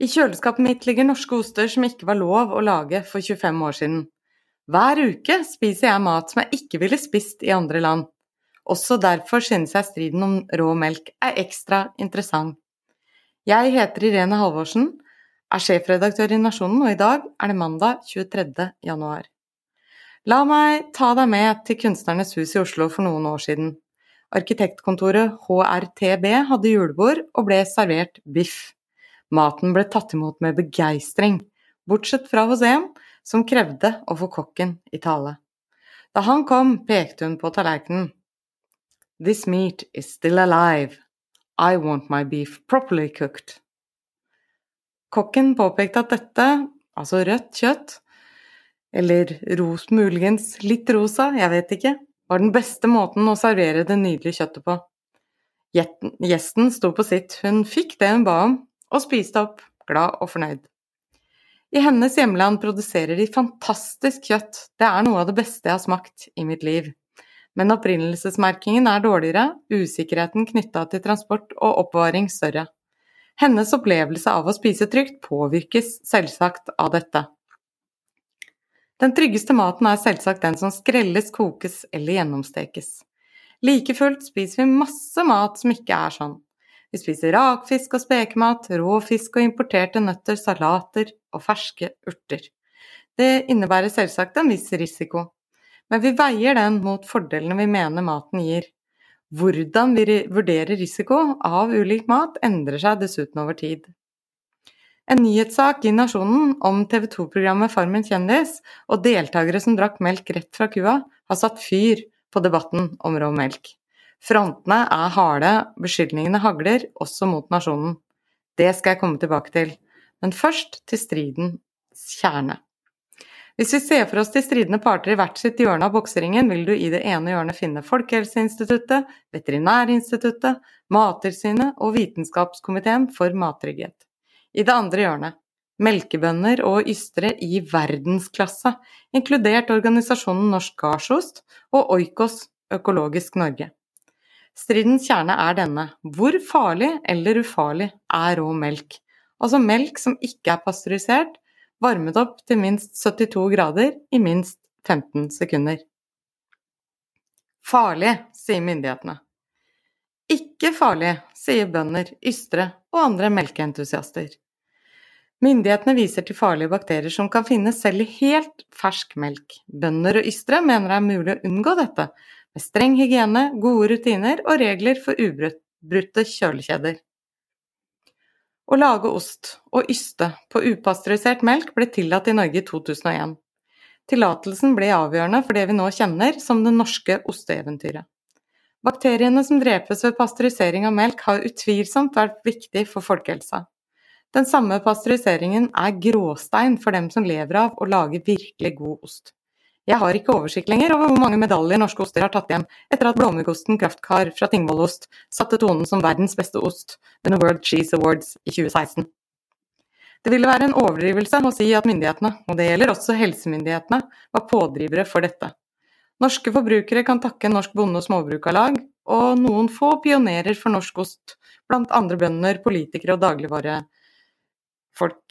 I kjøleskapet mitt ligger norske oster som ikke var lov å lage for 25 år siden. Hver uke spiser jeg mat som jeg ikke ville spist i andre land. Også derfor synes jeg striden om rå melk er ekstra interessant. Jeg heter Irene Halvorsen, er sjefredaktør i Nasjonen, og i dag er det mandag 23. januar. La meg ta deg med til Kunstnernes hus i Oslo for noen år siden. Arkitektkontoret HRTB hadde julebord og ble servert biff. Maten ble tatt imot med begeistring, bortsett fra hos en som krevde å få kokken i tale. Da han kom, pekte hun på tallerkenen. This meat is still alive. I want my beef properly cooked. Kokken påpekte at dette, altså rødt kjøtt, eller ros, muligens litt rosa, jeg vet ikke, var den beste måten å servere det nydelige kjøttet på. Gjesten sto på sitt, hun fikk det hun ba om, og spiste opp, glad og fornøyd. I hennes hjemland produserer de fantastisk kjøtt, det er noe av det beste jeg har smakt i mitt liv. Men opprinnelsesmerkingen er dårligere, usikkerheten knytta til transport og oppbevaring større. Hennes opplevelse av å spise trygt påvirkes selvsagt av dette. Den tryggeste maten er selvsagt den som skrelles, kokes eller gjennomstekes. Like fullt spiser vi masse mat som ikke er sånn. Vi spiser rakfisk og spekemat, rå fisk og importerte nøtter, salater og ferske urter. Det innebærer selvsagt en viss risiko, men vi veier den mot fordelene vi mener maten gir. Hvordan vi vurderer risiko av ulik mat, endrer seg dessuten over tid. En nyhetssak i Nasjonen om TV 2-programmet Farmen kjendis og deltakere som drakk melk rett fra kua, har satt fyr på debatten om rå melk. Frontene er harde, beskyldningene hagler, også mot nasjonen. Det skal jeg komme tilbake til, men først til stridens kjerne. Hvis vi ser for oss de stridende parter i hvert sitt hjørne av bokseringen, vil du i det ene hjørnet finne Folkehelseinstituttet, Veterinærinstituttet, Mattilsynet og Vitenskapskomiteen for mattrygghet. I det andre hjørnet melkebønder og ystre i verdensklasse, inkludert organisasjonen Norsk Gardsost og Oikos Økologisk Norge. Stridens kjerne er denne. Hvor farlig eller ufarlig er rå melk? Altså melk som ikke er pasteurisert, varmet opp til minst 72 grader i minst 15 sekunder. Farlig, sier myndighetene. Ikke farlig, sier bønder, ystre og andre melkeentusiaster. Myndighetene viser til farlige bakterier som kan finnes selv i helt fersk melk. Bønder og ystre mener det er mulig å unngå dette med streng hygiene, gode rutiner og regler for ubrutte kjølekjeder. Å lage ost og yste på upasteurisert melk ble tillatt i Norge i 2001. Tillatelsen ble avgjørende for det vi nå kjenner som det norske osteeventyret. Bakteriene som drepes ved pasteurisering av melk, har utvilsomt vært viktig for folkehelsa. Den samme pasteuriseringen er gråstein for dem som lever av å lage virkelig god ost. Jeg har ikke oversikt lenger over hvor mange medaljer norske oster har tatt hjem etter at blåmuggosten Kraftkar fra Tingvollost satte tonen som verdens beste ost under World Cheese Awards i 2016. Det ville være en overdrivelse å si at myndighetene, og det gjelder også helsemyndighetene, var pådrivere for dette. Norske forbrukere kan takke Norsk Bonde- og Småbrukarlag og noen få pionerer for norsk ost, blant andre bønder, politikere og dagligvarefolk.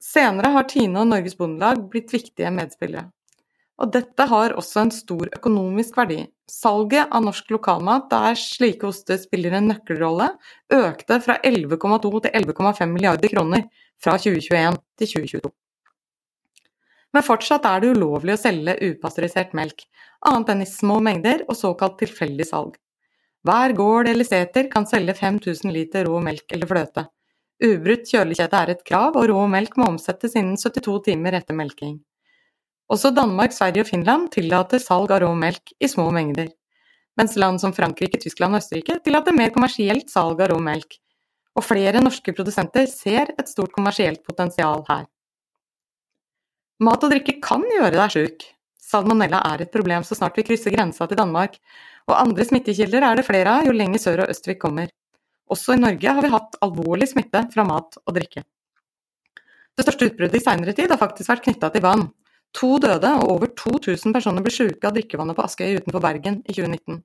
Senere har Tine og Norges Bondelag blitt viktige medspillere. Og dette har også en stor økonomisk verdi. Salget av norsk lokalmat, der slike oster spiller en nøkkelrolle, økte fra 11,2 til 11,5 milliarder kroner fra 2021 til 2022. Men fortsatt er det ulovlig å selge upasteurisert melk, annet enn i små mengder og såkalt tilfeldig salg. Hver gård eller seter kan selge 5000 liter rå melk eller fløte. Ubrutt kjølekjede er et krav, og rå melk må omsettes innen 72 timer etter melking. Også Danmark, Sverige og Finland tillater salg av rå melk i små mengder, mens land som Frankrike, Tyskland og Østerrike tillater mer kommersielt salg av rå melk. Og flere norske produsenter ser et stort kommersielt potensial her. Mat og drikke kan gjøre deg sjuk. Salmonella er et problem så snart vi krysser grensa til Danmark, og andre smittekilder er det flere av jo lenger sør og øst vi kommer. Også i Norge har vi hatt alvorlig smitte fra mat og drikke. Det største utbruddet i seinere tid har faktisk vært knytta til vann, To døde og over 2000 personer ble syke av drikkevannet på Askøy utenfor Bergen i 2019.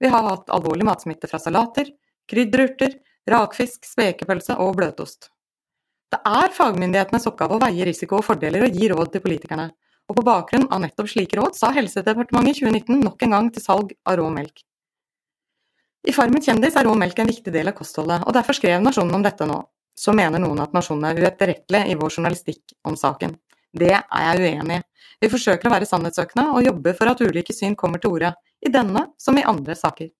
Vi har hatt alvorlig matsmitte fra salater, krydderurter, rakfisk, spekepølse og bløtost. Det er fagmyndighetenes oppgave å veie risiko og fordeler og gi råd til politikerne, og på bakgrunn av nettopp slike råd sa Helsedepartementet i 2019 nok en gang til salg av rå melk. I Farmen kjendis er rå melk en viktig del av kostholdet, og derfor skrev Nasjonen om dette nå. Så mener noen at Nasjonen er uetterrettelig i vår journalistikk om saken. Det er jeg uenig i. Vi forsøker å være sannhetssøkende og jobber for at ulike syn kommer til orde, i denne som i andre saker.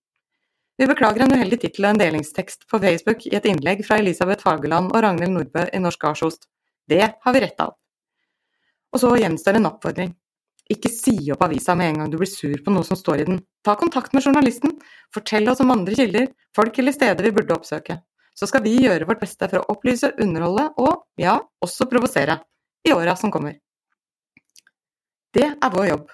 Vi beklager en uheldig tittel og en delingstekst på Facebook i et innlegg fra Elisabeth Fageland og Ragnhild Nordbø i Norsk Garsost. Det har vi retta opp. Og så gjenstår en oppfordring. Ikke si opp avisa med en gang du blir sur på noe som står i den. Ta kontakt med journalisten. Fortell oss om andre kilder, folk eller steder vi burde oppsøke. Så skal vi gjøre vårt beste for å opplyse, underholde og, ja, også provosere. I åra som kommer. Det er vår jobb.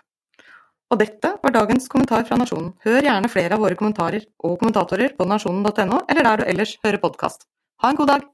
Og dette var dagens kommentar fra Nasjonen. Hør gjerne flere av våre kommentarer og kommentatorer på nasjonen.no, eller der du ellers hører podkast. Ha en god dag!